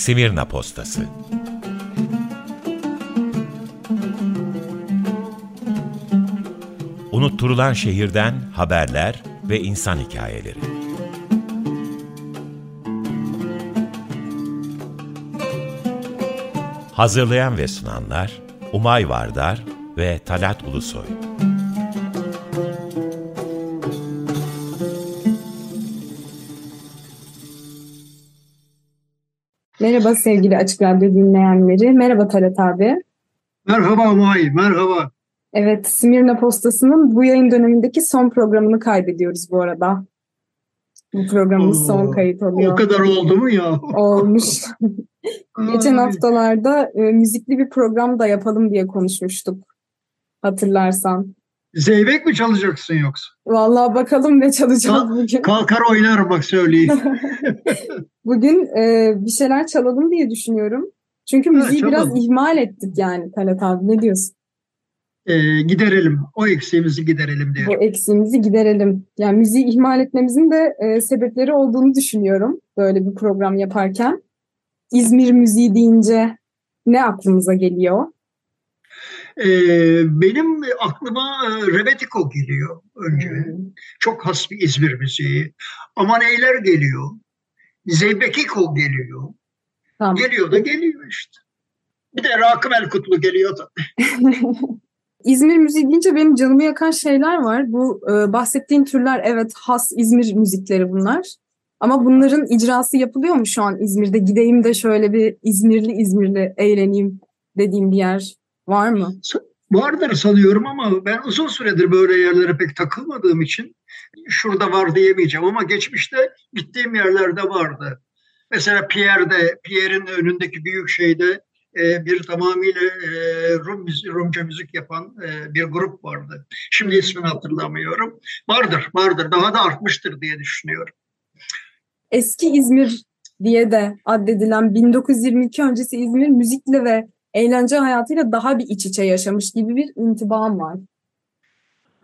Simirna Postası Unutturulan şehirden haberler ve insan hikayeleri. Hazırlayan ve sunanlar Umay Vardar ve Talat Ulusoy. Merhaba sevgili Açık Radyo dinleyenleri. Merhaba Talat abi. Merhaba Umay, merhaba. Evet, Simirna Postası'nın bu yayın dönemindeki son programını kaydediyoruz bu arada. Bu programımız Oo, son kayıt oluyor. O kadar oldu mu ya? Olmuş. Geçen haftalarda e, müzikli bir program da yapalım diye konuşmuştuk. Hatırlarsan. Zeybek mi çalacaksın yoksa? Vallahi bakalım ne çalacağız Kal- bugün. Kalkar oynarım bak söyleyeyim. Bugün e, bir şeyler çalalım diye düşünüyorum. Çünkü müziği biraz çalalım. ihmal ettik yani Talat abi. Ne diyorsun? Ee, giderelim, o eksiğimizi giderelim diye. bu eksiğimizi giderelim. Yani müziği ihmal etmemizin de e, sebepleri olduğunu düşünüyorum böyle bir program yaparken. İzmir müziği deyince ne aklımıza geliyor? Ee, benim aklıma e, Rebetiko geliyor önce. Hmm. Çok has bir İzmir müziği. Amaneyler geliyor. Zeybekiko geliyor. Tamam. Geliyor da geliyor işte. Bir de Rakım Elkutlu geliyor da. İzmir müziği deyince benim canımı yakan şeyler var. Bu e, bahsettiğin türler evet has İzmir müzikleri bunlar. Ama bunların icrası yapılıyor mu şu an İzmir'de? Gideyim de şöyle bir İzmirli İzmirli eğleneyim dediğim bir yer var mı? Vardır sanıyorum ama ben uzun süredir böyle yerlere pek takılmadığım için şurada var diyemeyeceğim ama geçmişte gittiğim yerlerde vardı. Mesela Pierre'de, Pierre'in önündeki büyük şeyde e, bir tamamıyla e, Rum Rumca müzik yapan e, bir grup vardı. Şimdi ismini hatırlamıyorum. Vardır, vardır. Daha da artmıştır diye düşünüyorum. eski İzmir diye de addedilen 1922 öncesi İzmir müzikle ve eğlence hayatıyla daha bir iç içe yaşamış gibi bir intibam var.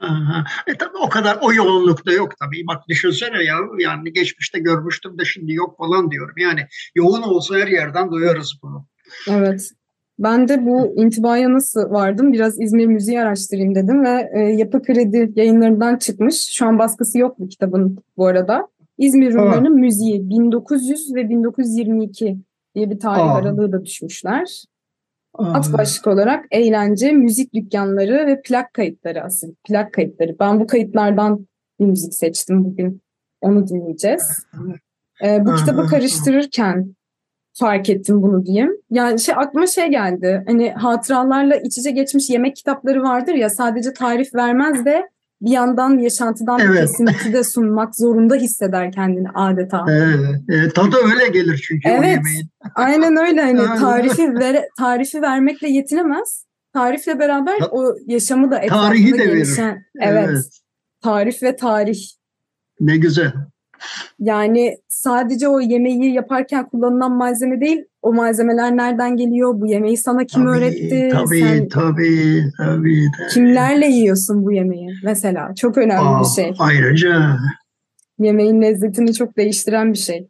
Aha. E tabii o kadar o yoğunlukta yok tabii. Bak düşünsene ya yani geçmişte görmüştüm de şimdi yok falan diyorum. Yani yoğun olsa her yerden duyarız bunu. Evet. Ben de bu intibaya nasıl vardım? Biraz İzmir müziği araştırayım dedim ve e, Yapı Kredi yayınlarından çıkmış. Şu an baskısı yok bu kitabın bu arada. İzmir. Rumları'nın müziği 1900 ve 1922 diye bir tarih Aa. aralığı da düşmüşler. Aa. At başlık olarak eğlence, müzik dükkanları ve plak kayıtları asıl. Plak kayıtları. Ben bu kayıtlardan bir müzik seçtim bugün. Onu dinleyeceğiz. Ee, bu kitabı karıştırırken fark ettim bunu diyeyim. Yani şey aklıma şey geldi. Hani hatıralarla iç içe geçmiş yemek kitapları vardır ya sadece tarif vermez de bir yandan yaşantıdan bir Evet. kesinti de sunmak zorunda hisseder kendini adeta. Evet, e, tadı öyle gelir çünkü o Evet. Aynen öyle hani tarifi vere, tarifi vermekle yetinemez. Tarifle beraber Ta- o yaşamı da Tarihi etrafında de verir. gelişen. Evet. Evet. Tarif ve tarih. Ne güzel. Yani sadece o yemeği yaparken kullanılan malzeme değil, o malzemeler nereden geliyor, bu yemeği sana kim Tabii, öğretti, Tabii, sen tabii, tabii. de. kimlerle yiyorsun bu yemeği mesela. Çok önemli Aa, bir şey. Ayrıca Yemeğin lezzetini çok değiştiren bir şey.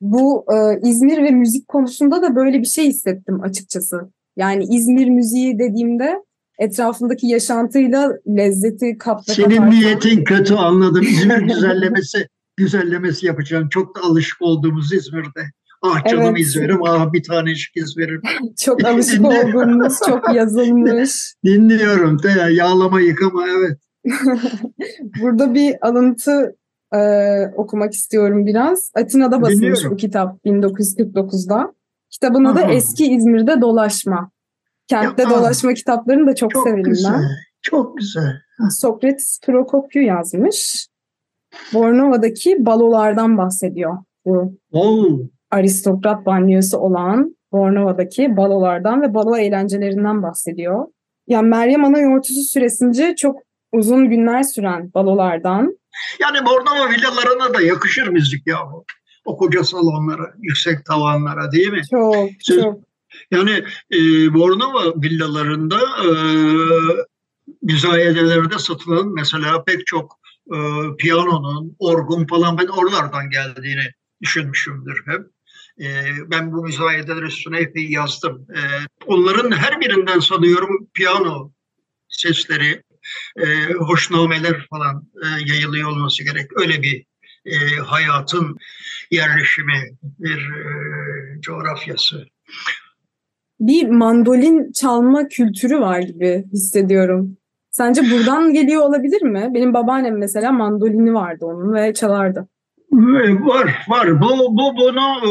Bu e, İzmir ve müzik konusunda da böyle bir şey hissettim açıkçası. Yani İzmir müziği dediğimde etrafındaki yaşantıyla lezzeti kapta senin niyetin kötü anladım. İzmir güzellemesi güzellemesi yapacaksın. Çok da alışık olduğumuz İzmir'de. Ah canım Evet. İzmir'im, ah bir tanecik İzmir'im. çok alışık olduğumuz, çok yazılmış. Dinliyorum yağlama yıkama evet. Burada bir alıntı e, okumak istiyorum biraz. Atina'da basılmış Dinliyorum. bu kitap 1949'da. Kitabın adı. Eski İzmir'de Dolaşma. Kentte Ya, dolaşma kitaplarını da çok, Çok severim güzel. ben. Çok güzel. Sokrates Prokopyu yazmış. Bornova'daki balolardan bahsediyor. Bu Oo, aristokrat banyosu olan Bornova'daki balolardan ve balo eğlencelerinden bahsediyor. Yani Meryem Ana yortusu süresince çok uzun günler süren balolardan Yani Bornova villalarına da yakışır müzik ya bu. O koca salonlara, yüksek tavanlara değil mi? çok Söz- çok Yani e, Bornova villalarında e, müzayedelerde satılan mesela pek çok e, piyanonun, orgun falan ben oralardan geldiğini düşünmüşümdür hep. E, ben bu müzayedeler üstüne epey yazdım. E, onların her birinden sanıyorum piyano sesleri, e, hoşnameler falan e, yayılıyor olması gerek. Öyle bir e, hayatın yerleşimi, bir e, coğrafyası. Bir mandolin çalma kültürü var gibi hissediyorum. Sence buradan geliyor olabilir mi? Benim babaannem mesela mandolini vardı onun ve çalardı. Var, var. Bu, bu bunu e,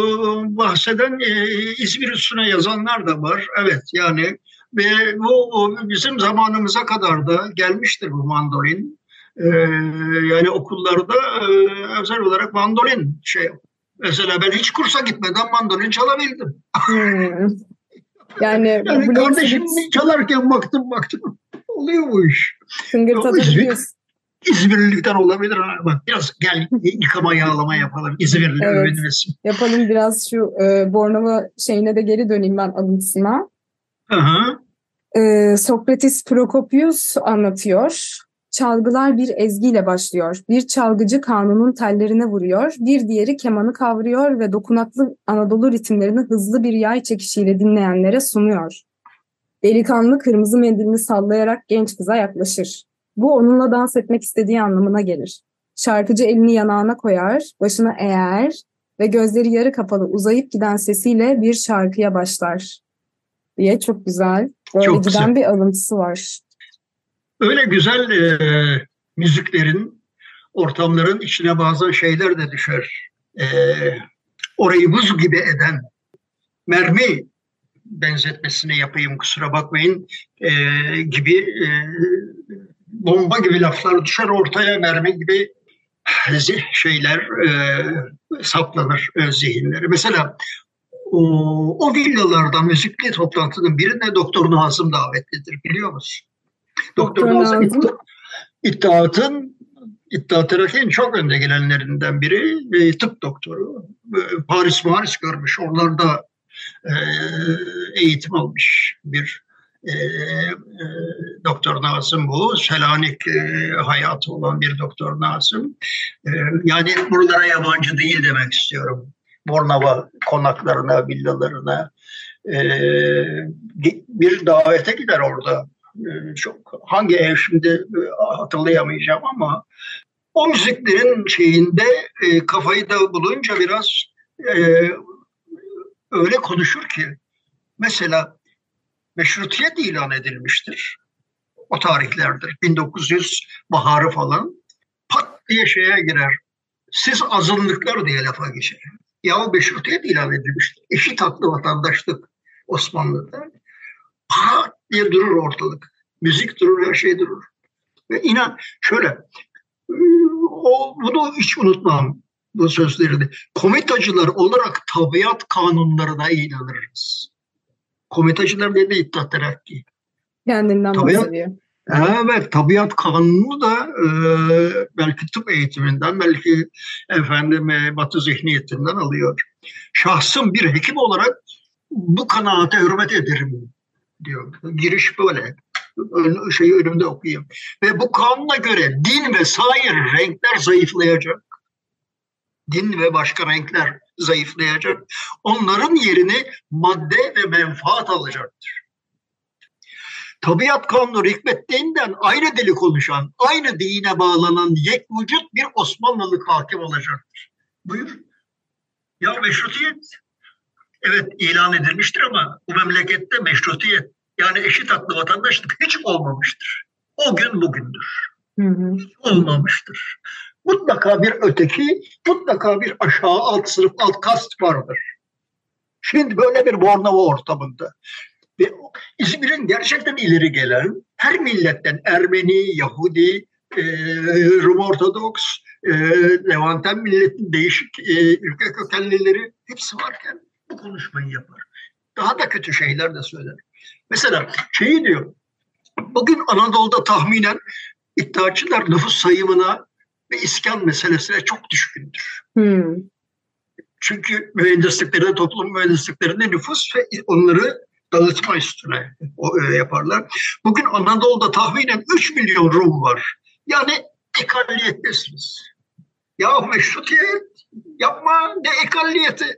bahseden e, İzmir üstüne yazanlar da var. Evet, yani ve bu bizim zamanımıza kadar da gelmiştir bu mandolin. Ee, yani okullarda e, özel olarak mandolin şey. Mesela ben hiç kursa gitmeden mandolin çalabildim. Hmm. Yani, yani kardeşim çalarken baktım baktım oluyor bu iş. İzmirlilikten olabilir ama biraz gel yıkama yağlama yapalım. İzmirli evet, övünmesin. Yapalım biraz şu e, Bornova şeyine de geri döneyim ben alıntısına. Hı hı. E, Sokrates Prokopius anlatıyor. Çalgılar bir ezgiyle başlıyor. Bir çalgıcı kanunun tellerine vuruyor, bir diğeri kemanı kavruyor ve dokunaklı Anadolu ritimlerini hızlı bir yay çekişiyle dinleyenlere sunuyor. Delikanlı kırmızı mendilini sallayarak genç kıza yaklaşır. Bu onunla dans etmek istediği anlamına gelir. Şarkıcı elini yanağına koyar, başını eğer ve gözleri yarı kapalı uzayıp giden sesiyle bir şarkıya başlar. Diye çok güzel, böyle çok giden güzel. bir alıntısı var. Öyle güzel e, müziklerin, ortamların içine bazı şeyler de düşer. E, orayı buz gibi eden mermi benzetmesini yapayım kusura bakmayın e, gibi e, bomba gibi laflar düşer ortaya mermi gibi şeyler e, saplanır e, zihinleri. Mesela o, o villalardan müzikli toplantının birine Doktor Nazım davetlidir biliyor musun? Doktor, Doktor Nazım İttihat'ın İttihat Terakki'nin çok önde gelenlerinden biri e, tıp doktoru. E, Paris Paris görmüş. Oralarda e, eğitim almış bir e, e, Doktor Nazım bu. Selanik e, hayatı olan bir Doktor Nazım. E, yani buralara yabancı değil demek istiyorum. Bornova konaklarına, villalarına e, bir davete gider orada. E, çok hangi ev şimdi e, hatırlayamayacağım ama o müziklerin şeyinde e, kafayı da bulunca biraz e, öyle konuşur ki mesela meşrutiyet ilan edilmiştir. O tarihlerdir. 1900 baharı falan. Pat diye şeye girer. Siz azınlıklar diye lafa geçer. Ya meşrutiyet ilan edilmiştir. Eşit haklı vatandaşlık Osmanlı'da. Pat diye durur ortalık. Müzik durur, her şey durur. Ve inan şöyle, o, bunu hiç unutmam bu sözlerini. Komitacılar olarak tabiat kanunlarına inanırız. Komitacılar dedi İttihat Terakki. Kendinden tabiat, bahsediyor. Evet, tabiat kanunu da e, belki tıp eğitiminden, belki efendim e, batı zihniyetinden alıyor. Şahsım bir hekim olarak bu kanaate hürmet ederim diyor. Giriş böyle. Şeyi önümde okuyayım. Ve bu kanuna göre din ve sair renkler zayıflayacak. Din ve başka renkler zayıflayacak. Onların yerini madde ve menfaat alacaktır. Tabiat kanunu hikmettiğinden aynı dili konuşan, aynı dine bağlanan yek vücut bir Osmanlılık hakim olacaktır. Buyur. Ya meşrutiyet. Evet ilan edilmiştir ama bu memlekette meşrutiyet yani eşit haklı vatandaşlık hiç olmamıştır. O gün bugündür. Hı hı. Olmamıştır. Mutlaka bir öteki, mutlaka bir aşağı alt sınıf, alt kast vardır. Şimdi böyle bir Bornova ortamında ve İzmir'in gerçekten ileri gelen her milletten Ermeni, Yahudi, e, Rum Ortodoks, e, Levanten milletin değişik e, ülke kökenlileri hepsi varken bu konuşmayı yapar. Daha da kötü şeyler de söyler. Mesela şeyi diyor, bugün Anadolu'da tahminen iddiaçılar nüfus sayımına ve iskan meselesine çok düşkündür. Hmm. Çünkü mühendisliklerinde, toplum mühendisliklerinde nüfus ve onları dağıtma üstüne yaparlar. Bugün Anadolu'da tahminen 3 milyon Rum var. Yani ekalliyettesiniz. Ya meşrutiyet yapma ne ekalliyeti.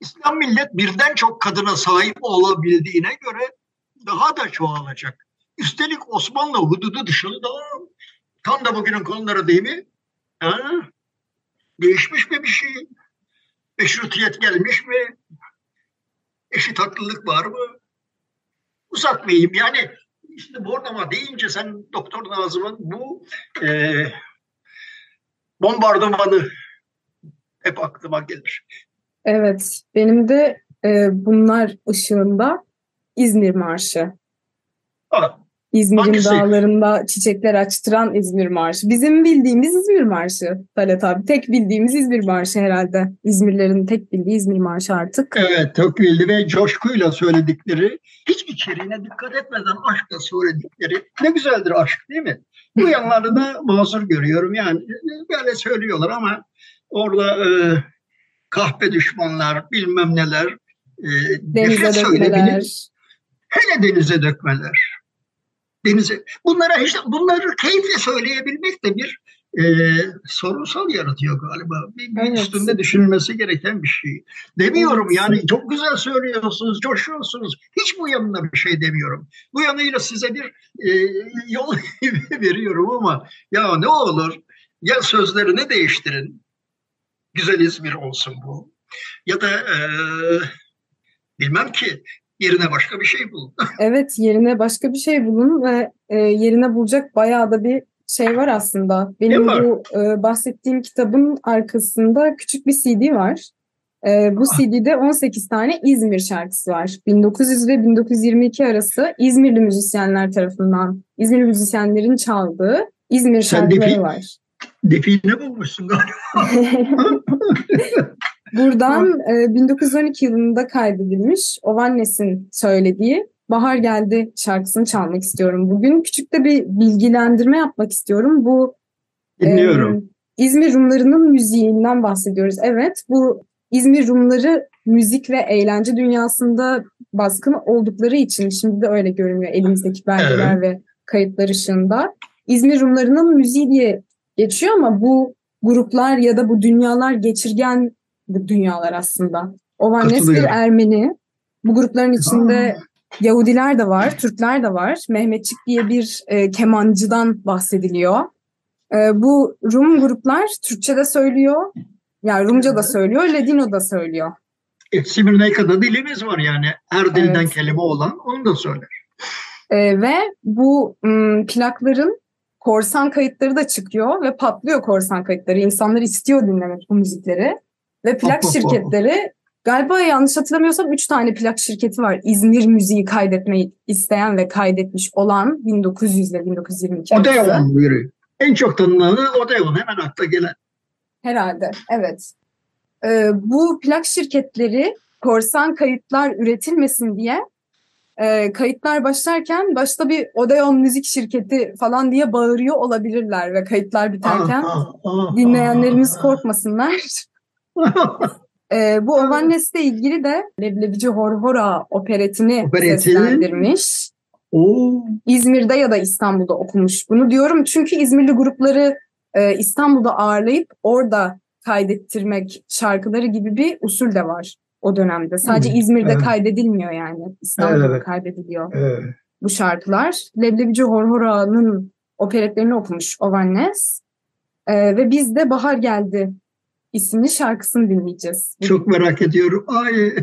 İslam millet birden çok kadına sahip olabildiğine göre daha da çoğalacak. Üstelik Osmanlı hududu dışında tam da bugünün konuları değil mi? Ha? Değişmiş mi bir şey? Meşrutiyet gelmiş mi? Eşit haklılık var mı? Uzatmayayım. Yani işte Bornova deyince sen Doktor Nazım'ın bu e, bombardımanı hep aklıma gelir. Evet, benim de e, bunlar ışığında İzmir Marşı. Ha, İzmir'in Hangisi? dağlarında çiçekler açtıran İzmir Marşı. Bizim bildiğimiz İzmir Marşı Talat abi. Tek bildiğimiz İzmir Marşı herhalde. İzmirlerin tek bildiği İzmir Marşı artık. Evet, çok bildi ve coşkuyla söyledikleri, hiç içeriğine dikkat etmeden aşkla söyledikleri ne güzeldir aşk değil mi? Bu yanları da mazur görüyorum yani böyle söylüyorlar ama orada e, kahpe düşmanlar bilmem neler e, Denize dökmeler. hele denize dökmeler. Denize, bunlara işte bunları keyifle söyleyebilmek de bir e, sorunsal yaratıyor galiba. Bir, bir Evet. üstünde düşünülmesi gereken bir şey. Demiyorum yani çok güzel söylüyorsunuz, coşuyorsunuz. Hiç bu yanına bir şey demiyorum. Bu yanıyla size bir e, yol veriyorum ama ya ne olur ya sözlerini değiştirin. Güzel İzmir olsun bu. Ya da e, bilmem ki yerine başka bir şey bulun. Evet yerine başka bir şey bulun ve e, yerine bulacak bayağı da bir şey var aslında. Benim var? bu e, bahsettiğim kitabın arkasında küçük bir CD var. E, bu Ah. CD'de 18 tane İzmir şarkısı var. 1900 ve 1922 arası İzmirli müzisyenler tarafından, İzmir müzisyenlerin çaldığı İzmir Sen şarkıları bir- var. Define bulmuşsun galiba. Buradan e, 1912 yılında kaydedilmiş Ovannes'in söylediği Bahar Geldi şarkısını çalmak istiyorum. Bugün küçük de bir bilgilendirme yapmak istiyorum. Bu Dinliyorum. e, İzmir Rumlarının müziğinden bahsediyoruz. Evet, bu İzmir Rumları müzik ve eğlence dünyasında baskın oldukları için şimdi de öyle görünüyor elimizdeki belgeler ve kayıtlar ışığında. İzmir Rumlarının müziği diye geçiyor ama bu gruplar ya da bu dünyalar geçirgen bu dünyalar aslında. Ovannes bir. Ermeni. Bu grupların içinde Yahudiler de var, Türkler de var. Mehmetçik diye bir e, kemancıdan bahsediliyor. E, bu Rum gruplar Türkçe de söylüyor. Yani Rumca da söylüyor, Ladino da söylüyor. E, Simirnayka'da dilimiz var yani. Her dilden Evet. kelime olan onu da söyler. E, ve bu m, plakların korsan kayıtları da çıkıyor ve patlıyor korsan kayıtları. İnsanlar istiyor dinlemek bu müzikleri. Ve plak şirketleri galiba yanlış hatırlamıyorsam 3 tane plak şirketi var. İzmir müziği kaydetmeyi isteyen ve kaydetmiş olan 1900 ile 1922 arası. Odeon biri. En çok tanınanı Odeon hemen akla gelen. Herhalde, evet. Ee, bu plak şirketleri korsan kayıtlar üretilmesin diye e, kayıtlar başlarken başta bir Odeon müzik şirketi falan diye bağırıyor olabilirler ve kayıtlar biterken Ah, ah, ah, dinleyenlerimiz korkmasınlar. Ee, bu Ovannes'le ilgili de Leblebici Horhora operetini Opereti. seslendirmiş. Oo, İzmir'de ya da İstanbul'da okumuş. Bunu diyorum çünkü İzmirli grupları e, İstanbul'da ağırlayıp orada kaydettirmek şarkıları gibi bir usul de var o dönemde. Sadece Hı, İzmir'de evet. kaydedilmiyor yani. İstanbul'da Evet. kaydediliyor evet. bu şarkılar. Leblebici Horhora'nın operetlerini okumuş Ovannes. E, ve biz de Bahar Geldi isimli şarkısını dinleyeceğiz. Çok merak ediyorum. Ay,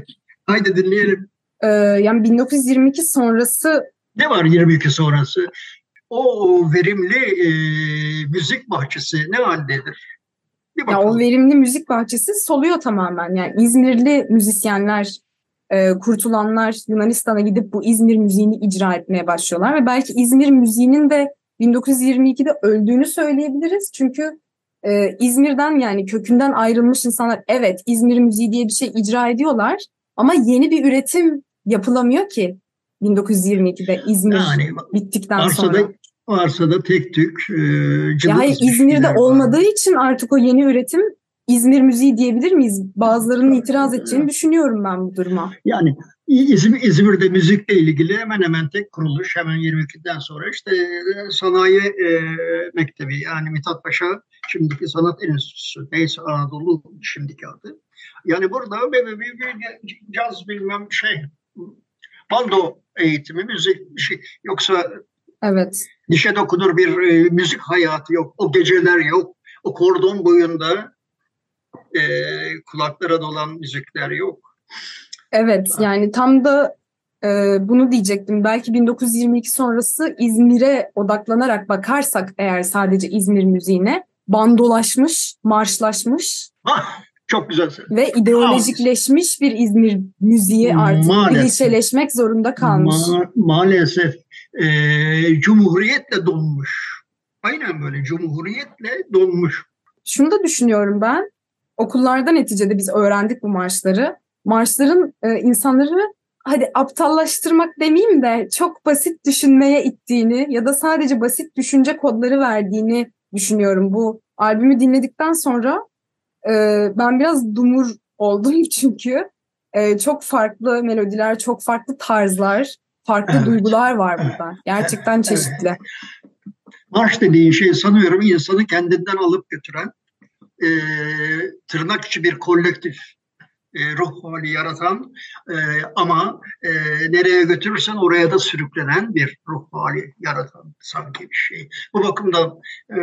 haydi dinleyelim. E, yani 1922 sonrası Ne var 22 sonrası? O verimli e, müzik bahçesi ne haldedir? Ya o verimli müzik bahçesi soluyor tamamen. Yani İzmirli müzisyenler, e, kurtulanlar Yunanistan'a gidip bu İzmir müziğini icra etmeye başlıyorlar ve belki İzmir müziğinin de 1922'de öldüğünü söyleyebiliriz. Çünkü e, İzmir'den yani kökünden ayrılmış insanlar evet İzmir müziği diye bir şey icra ediyorlar ama yeni bir üretim yapılamıyor ki 1922'de İzmir yani bittikten varsa sonra. da, varsa da tek tük e, Ya hayır İzmir'de var. olmadığı için artık o yeni üretim İzmir müziği diyebilir miyiz? Bazılarının itiraz edeceğini düşünüyorum ben bu duruma. Yani İzmir, İzmir'de müzikle ilgili hemen hemen tek kuruluş hemen 22'den sonra işte e, sanayi e, mektebi yani Mithat Paşa şimdiki sanat enstitüsü neyse Anadolu şimdiki adı. Yani burada bir, bir, bir, bir caz bilmem şey bando eğitimi müzik bir şey yoksa Evet. dişe dokunur bir e, müzik hayatı yok. O geceler yok. O kordon boyunda e, kulaklara dolan müzikler yok. Evet yani tam da e, bunu diyecektim. Belki 1922 sonrası İzmir'e odaklanarak bakarsak eğer sadece İzmir müziğine bandolaşmış, marşlaşmış Ah, çok güzel. ve ideolojikleşmiş bir İzmir müziği artık Maalesef. klişeleşmek zorunda kalmış. Ma- maalesef e, cumhuriyetle donmuş. Aynen böyle cumhuriyetle donmuş. Şunu da düşünüyorum ben. Okullarda neticede biz öğrendik bu marşları. Marşların e, insanları hadi aptallaştırmak demeyeyim de çok basit düşünmeye ittiğini ya da sadece basit düşünce kodları verdiğini düşünüyorum. Bu albümü dinledikten sonra e, ben biraz dumur oldum çünkü e, çok farklı melodiler, çok farklı tarzlar, farklı Evet. duygular var burada. Gerçekten Evet. çeşitli. Marş dediğin şey sanıyorum insanı kendinden alıp götüren e, tırnak içi bir kolektif e, ruh hali yaratan e, ama e, nereye götürürsen oraya da sürüklenen bir ruh hali yaratan sanki bir şey. Bu bakımdan e,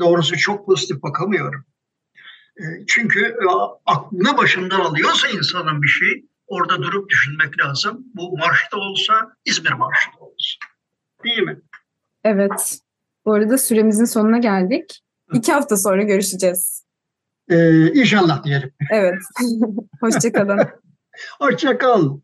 doğrusu çok pozitif bakamıyorum. E, çünkü e, aklını başından alıyorsa insanın bir şey orada durup düşünmek lazım. Bu marşta olsa İzmir marşta olsa. Değil mi? Evet. Bu arada süremizin sonuna geldik. İki hafta sonra görüşeceğiz. Ee, inşallah diyelim. Evet. Hoşçakalın. Hoşça kal.